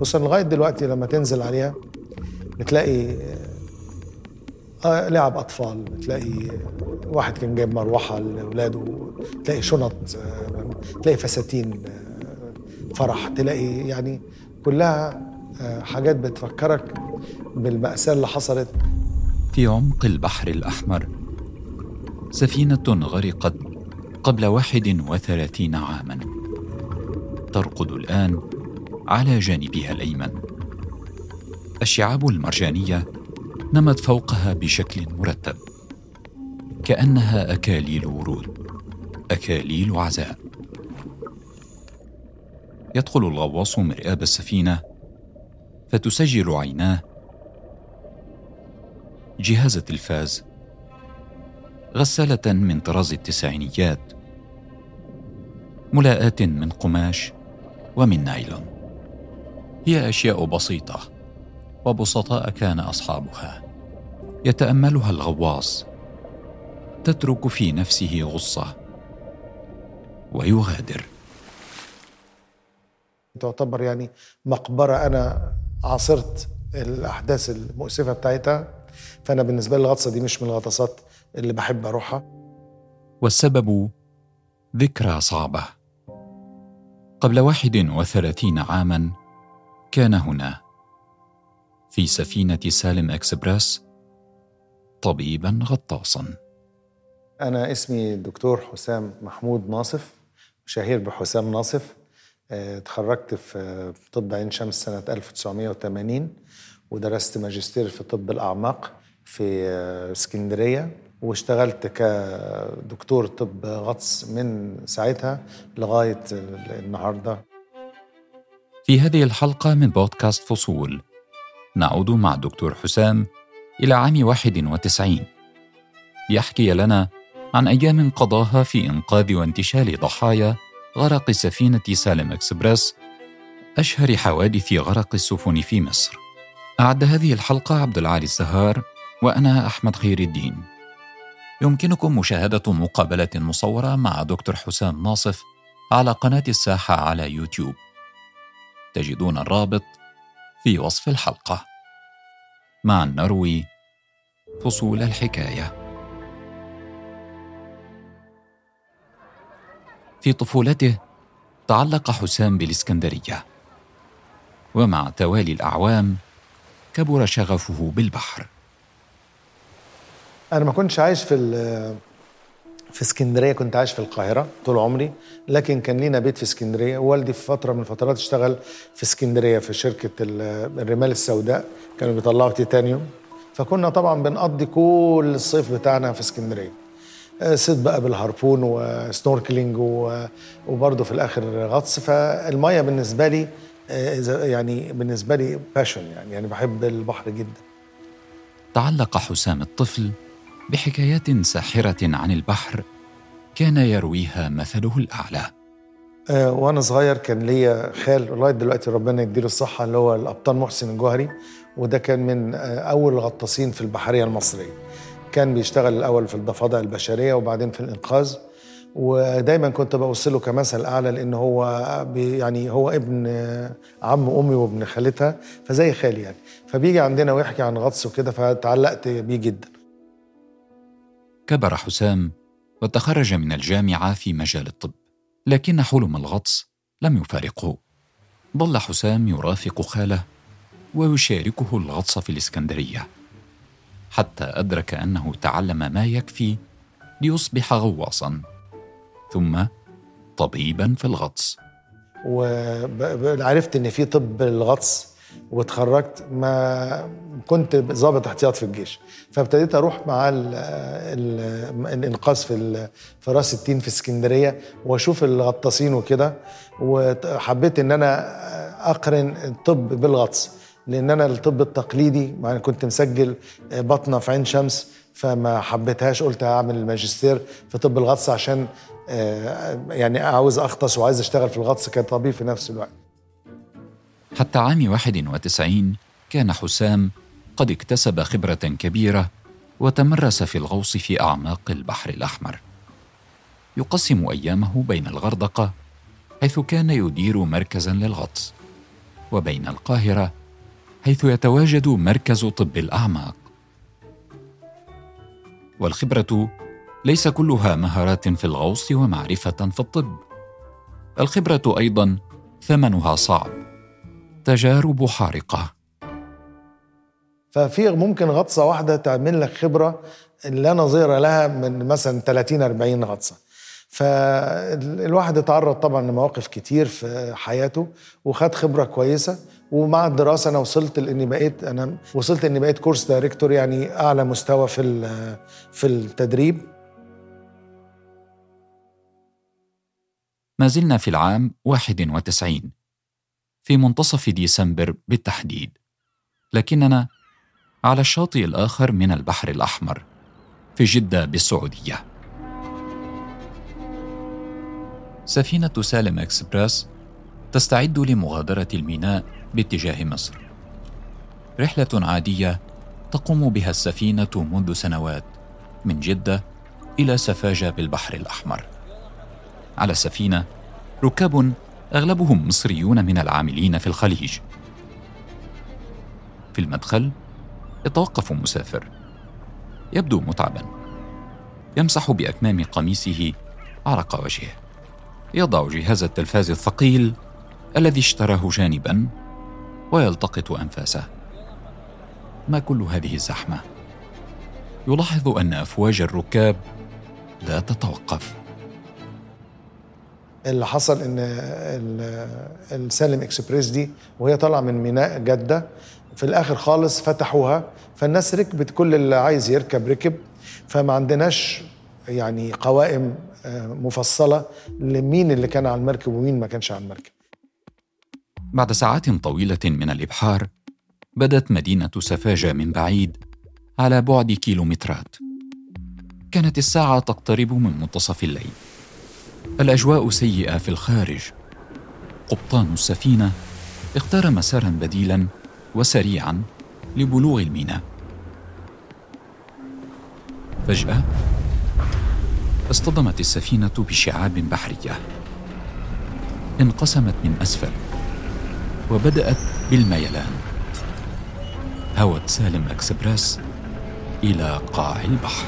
بص لغاية دلوقتي لما تنزل عليها بتلاقي آه لعب أطفال بتلاقي واحد كان جايب مروحة لأولاده تلاقي شنط آه، تلاقي فساتين آه، فرح تلاقي يعني كلها آه، حاجات بتفكرك بالمأساة اللي حصلت. في عمق البحر الأحمر سفينة غرقت قبل واحد وثلاثين عاما. ترقد الآن على جانبها الأيمن. الشعاب المرجانية نمت فوقها بشكل مرتب كأنها أكاليل ورود أكاليل عزاء. يدخل الغواص مرآب السفينة فتسجل عيناه. جهاز التلفاز غسالة من طراز التسعينيات ملاءات من قماش ومن نايلون. هي أشياء بسيطة وبسطاء كان أصحابها. يتأملها الغواص. تترك في نفسه غصة. ويغادر. تعتبر يعني مقبرة. أنا عاصرت الأحداث المؤسفة بتاعتها فأنا بالنسبة لي الغطسة دي مش من الغطسات اللي بحب أروحها. والسبب ذكرى صعبة. قبل واحد وثلاثين عاما كان هنا. في سفينة سالم إكسبرس طبيبا غطاسا. أنا اسمي الدكتور حسام محمود ناصف شهير بحسام ناصف. آه، اتخرجت في طب عين شمس سنة 1980 ودرست ماجستير في طب الأعماق في آه، اسكندرية واشتغلت كدكتور طب غطس من ساعتها لغاية النهاردة. في هذه الحلقة من بودكاست فصول. نعود مع الدكتور حسام إلى عام 91 يحكي لنا عن أيام قضاها في إنقاذ وانتشال ضحايا غرق سفينة سالم إكسبرس أشهر حوادث غرق السفن في مصر. أعد هذه الحلقة عبد العالي الزهار وأنا أحمد خير الدين. يمكنكم مشاهدة مقابلة مصورة مع دكتور حسام ناصف على قناة الساحة على يوتيوب. تجدون الرابط في وصف الحلقة. مع نروي فصول الحكاية. في طفولته تعلق حسام بالإسكندرية ومع توالي الأعوام كبر شغفه بالبحر. أنا ما كنتش عايش في في اسكندرية كنت عايش في القاهرة طول عمري لكن كان لينا بيت في اسكندرية. والدي في فترة من الفترات اشتغل في اسكندرية في شركة الرمال السوداء كانوا بيطلعوا تيتانيوم فكنا طبعا بنقضي كل الصيف بتاعنا في اسكندرية. آه، صيد بقى بال harpoon و snorkeling وبرضه في الآخر غطس. فالمية بالنسبة لي آه، يعني بالنسبة لي passion يعني يعني بحب البحر جدا. تعلق حسام الطفل بحكايات ساحرة عن البحر كان يرويها مثله الأعلى. آه، وأنا صغير كان ليا خال لغاية دلوقتي ربنا يديله الصحة اللي هو القبطان محسن الجوهري وده كان من أول الغطاسين في البحرية المصرية. كان بيشتغل الأول في الضفادع البشرية وبعدين في الإنقاذ ودايما كنت بوصله كمثل أعلى لأن هو يعني هو ابن عم أمي وابن خالتها فزي خالي يعني. فبيجي عندنا ويحكي عن غطس وكده فتعلقت بيه جدا. كبر حسام وتخرج من الجامعة في مجال الطب لكن حلم الغطس لم يفارقه. ظل حسام يرافق خاله ويشاركه الغطس في الإسكندرية حتى أدرك أنه تعلم ما يكفي ليصبح غواصا ثم طبيبا في الغطس. وعرفت إن في طب الغطس واتخرجت ما كنت ضابط احتياط في الجيش. فابتديت أروح مع الإنقاذ في في رأس التين في اسكندرية وأشوف الغطاسين وكده وحبيت إن أنا أقرن الطب بالغطس لأن أنا الطب التقليدي يعني كنت مسجل بطنه في عين شمس فما حبيتهاش قلت هعمل الماجستير في طب الغطس عشان آه، يعني عاوز أغطس وعايز أشتغل في الغطس كطبيب في نفس الوقت. حتى عام 91 كان حسام قد اكتسب خبرة كبيرة وتمرس في الغوص في أعماق البحر الأحمر. يقسم أيامه بين الغردقة حيث كان يدير مركزا للغطس وبين القاهرة حيث يتواجد مركز طب الأعماق. والخبرة ليس كلها مهارات في الغوص ومعرفة في الطب. الخبرة أيضا ثمنها صعب. تجارب حارقة. ففي ممكن غطسة واحدة تعمل لك خبرة لا نظير لها من مثلا 30 40 غطسة. فالواحد اتعرض طبعا لمواقف كتير في حياته وخد خبرة كويسة. ومع الدراسة أنا وصلت لأني بقيت أنا وصلت اني بقيت كورس دايركتور يعني أعلى مستوى في في التدريب. ما زلنا في العام 91 في منتصف ديسمبر بالتحديد لكننا على الشاطئ الآخر من البحر الأحمر في جدة بالسعودية سفينة سالم إكسبرس تستعد لمغادرة الميناء باتجاه مصر. رحلة عادية تقوم بها السفينة منذ سنوات من جدة إلى سفاجة بالبحر الأحمر. على السفينة ركاب أغلبهم مصريون من العاملين في الخليج. في المدخل يتوقف مسافر. يبدو متعبا. يمسح بأكمام قميصه عرق وجهه. يضع جهاز التلفاز الثقيل الذي اشتراه جانبا ويلتقط أنفاسه. ما كل هذه الزحمة؟ يلاحظ أن أفواج الركاب لا تتوقف. اللي حصل إن السالم إكسبريس دي وهي طالعة من ميناء جدة في الآخر خالص فتحوها فالناس ركبت كل اللي عايز يركب ركب فما عندناش يعني قوائم آه، مفصلة لمين اللي كان على المركب ومين ما كانش على المركب. بعد ساعات طويلة من الإبحار بدت مدينة سفاجة من بعيد على بعد كيلومترات. كانت الساعة تقترب من منتصف الليل. الأجواء سيئة في الخارج. قبطان السفينة اختار مسارا بديلا وسريعا لبلوغ الميناء. فجأة اصطدمت السفينة بشعاب بحرية. انقسمت من أسفل وبدأت بالميلان. هوت سالم اكسبريس إلى قاع البحر.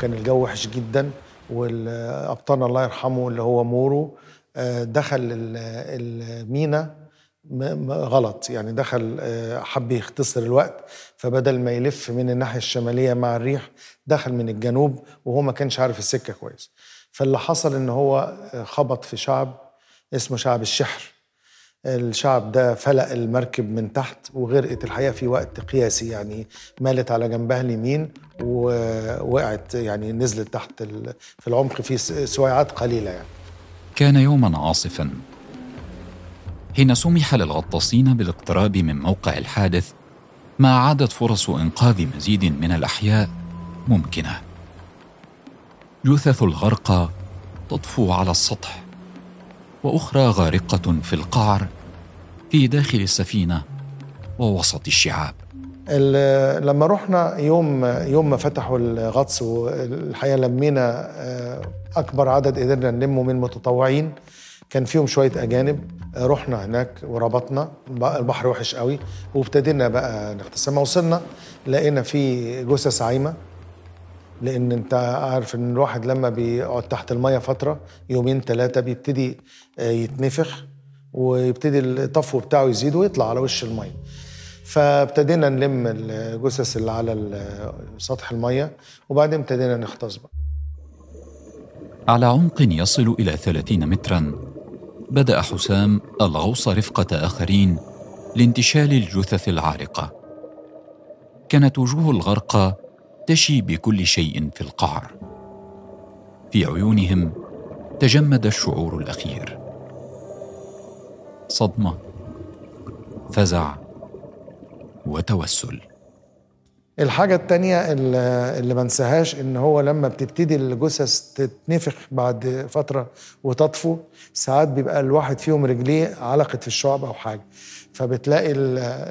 كان الجو وحش جدا. والقبطان الله يرحمه اللي هو مورو آه، دخل المينا غلط. يعني دخل آه، حب يختصر الوقت فبدل ما يلف من الناحية الشمالية مع الريح دخل من الجنوب وهو ما كانش عارف السكة كويس. فاللي حصل إن هو آه، خبط في شعب اسمه شعب الشحر. الشعب ده فلق المركب من تحت وغرقت الحقيقة في وقت قياسي يعني مالت على جنبها اليمين ووقعت يعني نزلت تحت في العمق في سويعات قليلة يعني. كان يوما عاصفا. حين سمح للغطاسين بالاقتراب من موقع الحادث ما عادت فرص إنقاذ مزيد من الأحياء ممكنة. جثث الغرقى تطفو على السطح وأخرى غارقة في القعر في داخل السفينة ووسط الشعاب. لما رحنا يوم يوم ما فتحوا الغطس والحقيقة لمينا آه، أكبر عدد قدرنا نلمه من متطوعين كان فيهم شوية أجانب. رحنا هناك وربطنا. البحر وحش قوي. وابتدينا بقى نغتسل ما وصلنا لقينا في جثث عايمه لأن أنت عارف إن الواحد لما بيقعد تحت المية فترة يومين ثلاثة بيبتدي آه، يتنفخ. ويبتدي الطفو بتاعه يزيد ويطلع على وش الميه فابتدينا نلم الجثث اللي على سطح المية وبعدين ابتدينا نغطس بقى. على عمق يصل إلى 30 مترا بدأ حسام الغوص رفقة آخرين لانتشال الجثث العارقه كانت وجوه الغرقى تشي بكل شيء في القعر. في عيونهم تجمد الشعور الأخير. صدمة فزع وتوسل. الحاجة التانية اللي ما انساهاش إن هو لما بتبتدي الجثث تتنفخ بعد فترة وتطفو ساعات بيبقى الواحد فيهم رجليه علقت في الشعب أو حاجة. فبتلاقي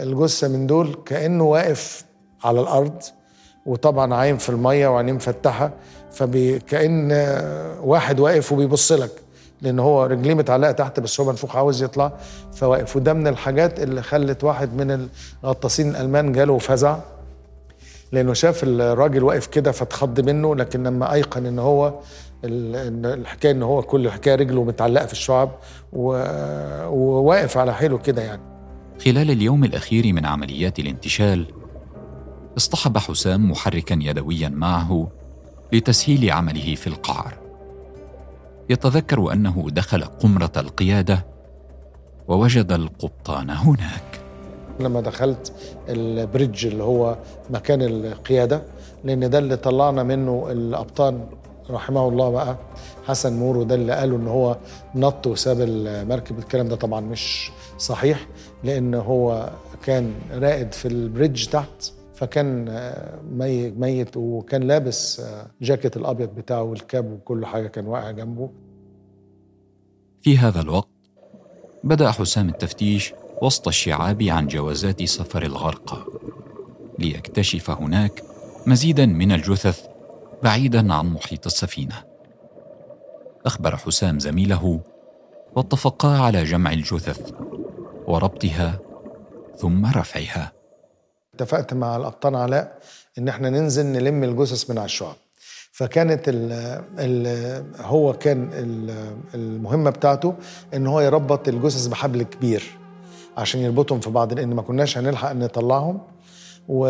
الجثة من دول كأنه واقف على الأرض وطبعا عايم في المية وعينيه مفتحة فكأن واحد واقف وبيبص لك. لأن هو رجليه متعلقة تحت بس هو منفوخ عاوز يطلع. فواقف. وده من الحاجات اللي خلت واحد من الغطاسين الألمان جاله فزع لأنه شاف الراجل واقف كده فاتخض منه. لكن لما أيقن إن هو الحكاية إن هو كل الحكاية رجله متعلقة في الشعب وواقف على حيله كده يعني. خلال اليوم الأخير من عمليات الانتشال اصطحب حسام محركا يدويا معه لتسهيل عمله في القعر. يتذكر أنه دخل قمرة القيادة ووجد القبطان هناك. لما دخلت البريدج اللي هو مكان القيادة لأن ده اللي طلعنا منه الابطال رحمه الله بقى. حسن مورو ده اللي قالوا إن هو نط وساب المركب. الكلام ده طبعا مش صحيح لأن هو كان رائد في البريدج تحت. فكان ميت وكان لابس جاكيت الأبيض بتاعه والكاب وكل حاجة كان واقع جنبه. في هذا الوقت بدأ حسام التفتيش وسط الشعاب عن جوازات سفر الغرقى ليكتشف هناك مزيدا من الجثث بعيدا عن محيط السفينة. أخبر حسام زميله واتفقا على جمع الجثث وربطها ثم رفعها. اتفقت مع القبطان علاء إن إحنا ننزل نلم الجثث من على الشعب. فكانت ال ال هو كان ال المهمة بتاعته إن هو يربط الجثث بحبل كبير عشان يربطهم في بعض لأن ما كناش هنلحق نطلعهم. و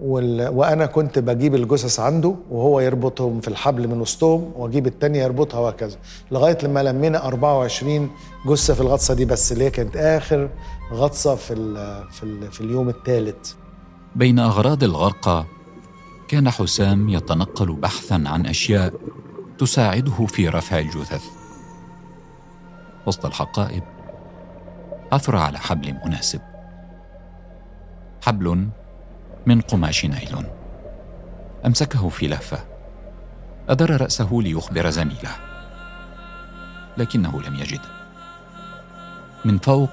وال... وأنا كنت بجيب الجثث عنده وهو يربطهم في الحبل من وسطهم وأجيب التانية يربطها وهكذا. لغاية لما لمينا 24 جثة في الغطسة دي بس اللي هي كانت آخر غطسة في ال... في, ال... في اليوم الثالث بين أغراض الغرقى كان حسام يتنقل بحثا عن أشياء تساعده في رفع الجثث. وسط الحقائب عثر على حبل مناسب. حبل من قماش نايلون. أمسكه في لهفة. ادار رأسه ليخبر زميله. لكنه لم يجد. من فوق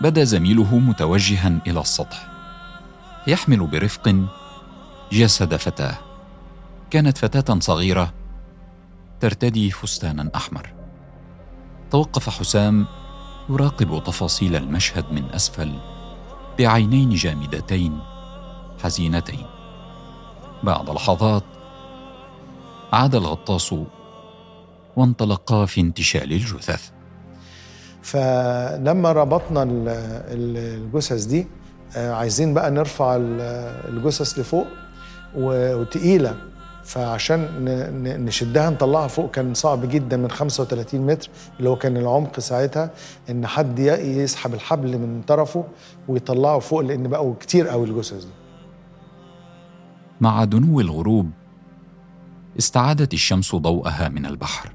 بدا زميله متوجها إلى السطح. يحمل برفق جسد فتاة. كانت فتاة صغيرة ترتدي فستانا أحمر. توقف حسام يراقب تفاصيل المشهد من أسفل بعينين جامدتين. حزينتين. بعد لحظات عاد الغطاس وانطلقا في انتشال الجثث. فلما ربطنا الجثث دي عايزين بقى نرفع الجثث لفوق وتقيلة. فعشان نشدها نطلعها فوق كان صعب جدا من 35 متر اللي هو كان العمق ساعتها إن حد يسحب الحبل من طرفه ويطلعه فوق لأن بقوا كتير قوي الجثث دي. مع دنو الغروب استعادت الشمس ضوءها من البحر.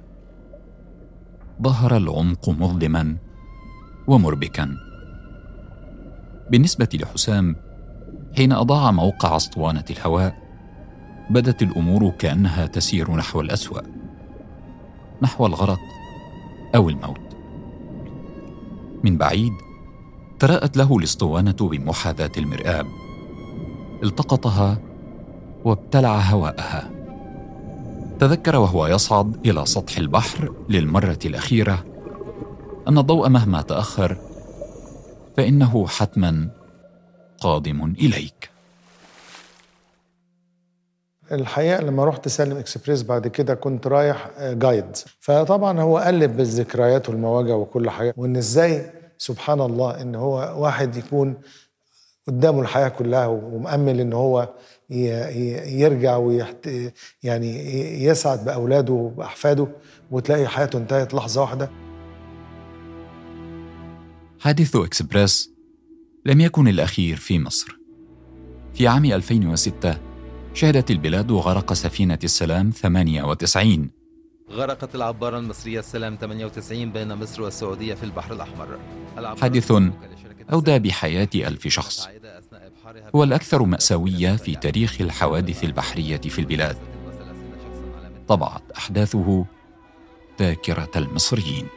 ظهر العمق مظلما ومربكا. بالنسبة لحسام حين أضاع موقع أسطوانة الهواء بدت الأمور كأنها تسير نحو الأسوأ نحو الغرق أو الموت. من بعيد تراءت له الأسطوانة بمحاذاة المرآب. التقطها وابتلع هواءها. تذكر وهو يصعد إلى سطح البحر للمرة الأخيرة أن الضوء مهما تأخر فإنه حتما قادم إليك. الحقيقة لما رحت سالم إكسبريس بعد كده كنت رايح جايد فطبعا هو قلب بالذكريات والمواجع وكل حاجة وإن إزاي سبحان الله إن هو واحد يكون قدامه الحياة كلها ومأمل إن هو يرجع ويحت يعني يسعد بأولاده وبأحفاده وتلاقي حياته انتهت لحظة واحدة. حادث إكسبريس لم يكن الأخير في مصر. في عام 2006 شهدت البلاد غرق سفينة السلام 98 غرقت العبارة المصرية السلام 98 بين مصر والسعودية في البحر الأحمر. حادث أودى بحياة ألف شخص هو الأكثر مأساوية في تاريخ الحوادث البحرية في البلاد. طبعت أحداثه ذاكرة المصريين.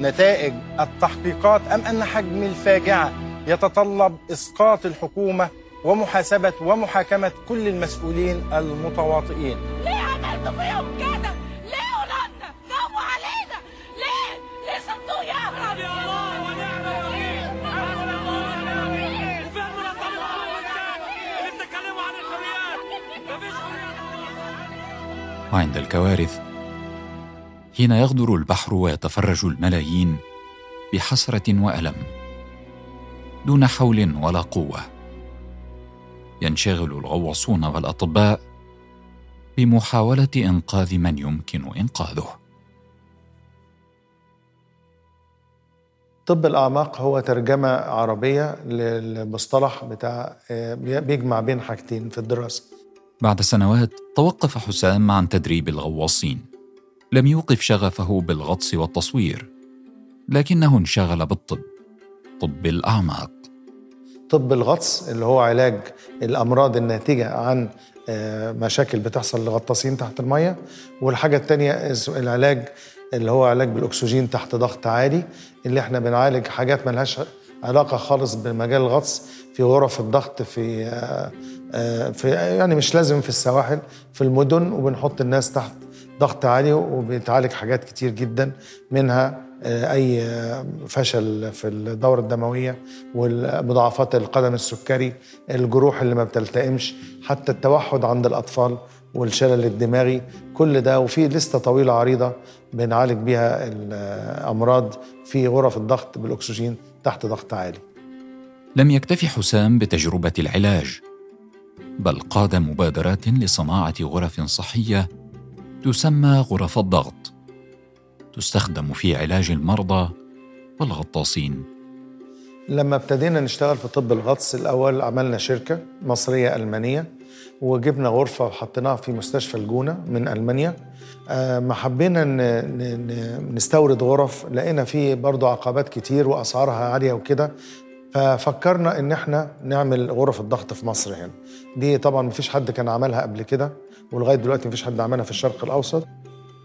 نتائج التحقيقات أم أن حجم الفاجعة يتطلب إسقاط الحكومة ومحاسبة ومحاكمة كل المسؤولين المتواطئين؟ ليه عملتوا فيهم كده؟ عند الكوارث. حين يغدر البحر ويتفرج الملايين بحسرة وألم دون حول ولا قوة. ينشغل الغواصون والأطباء بمحاولة إنقاذ من يمكن إنقاذه. طب الأعماق هو ترجمة عربية للمصطلح بتاع بيجمع بين حاجتين في الدراسة. بعد سنوات توقف حسام عن تدريب الغواصين. لم يوقف شغفه بالغطس والتصوير لكنه انشغل بالطب طب الأعماق. طب الغطس اللي هو علاج الأمراض الناتجة عن آه، مشاكل بتحصل لغطاسين تحت المية والحاجة التانية العلاج اللي هو علاج بالأكسجين تحت ضغط عالي اللي إحنا بنعالج حاجات ملهاش علاقة خالص بمجال الغطس في غرف الضغط في آه، في يعني مش لازم في السواحل في المدن وبنحط الناس تحت ضغط عالي وبيتعالج حاجات كتير جدا منها آه، أي فشل في الدورة الدموية والمضاعفات القدم السكري الجروح اللي ما بتلتئمش حتى التوحد عند الأطفال والشلل الدماغي كل ده وفي لستة طويلة عريضة بنعالج بيها الامراض في غرف الضغط بالأكسجين تحت ضغط عالي. لم يكتفي حسام بتجربة العلاج. بل قاد مبادرات لصناعة غرف صحية تسمى غرف الضغط. تستخدم في علاج المرضى والغطاسين. لما ابتدينا نشتغل في طب الغطس الأول عملنا شركة مصرية ألمانية وجبنا غرفة وحطيناها في مستشفى الجونة من ألمانيا. آه، ما حبينا نستورد غرف لقينا فيه برضو عقبات كتير وأسعارها عالية وكده. ففكرنا إن إحنا نعمل غرف الضغط في مصر هنا. دي طبعا مفيش حد كان عملها قبل كده ولغاية دلوقتي مفيش حد عملها في الشرق الأوسط.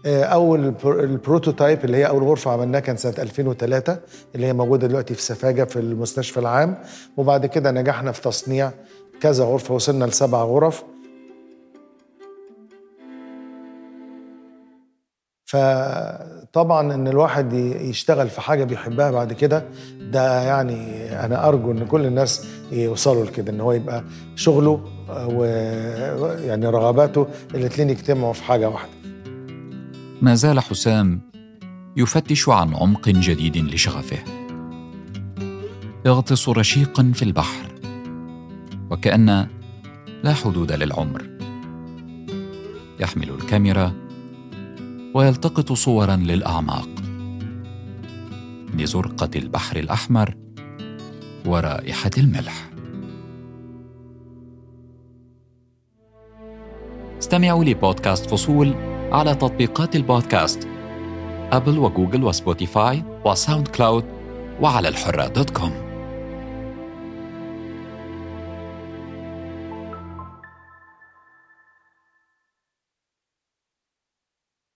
آه، أول البروتوتايب اللي هي أول غرفة عملناها كان سنة 2003 اللي هي موجودة دلوقتي في سفاجة في المستشفى العام. وبعد كده نجحنا في تصنيع كذا غرفة وصلنا لسبع غرف. فطبعا إن الواحد يشتغل في حاجة بيحبها بعد كده ده يعني أنا أرجو إن كل الناس يوصلوا لكده إن هو يبقى شغله ويعني رغباته الاثنين يجتمعوا في حاجة واحدة. ما زال حسام يفتش عن عمق جديد لشغفه. يغطس رشيقا في البحر وكأن لا حدود للعمر. يحمل الكاميرا ويلتقط صورا للأعماق. لزرقة البحر الأحمر ورائحة الملح. استمعوا لبودكاست فصول على تطبيقات البودكاست أبل وجوجل وسبوتيفاي وساوند كلاود وعلى الحرة dot com.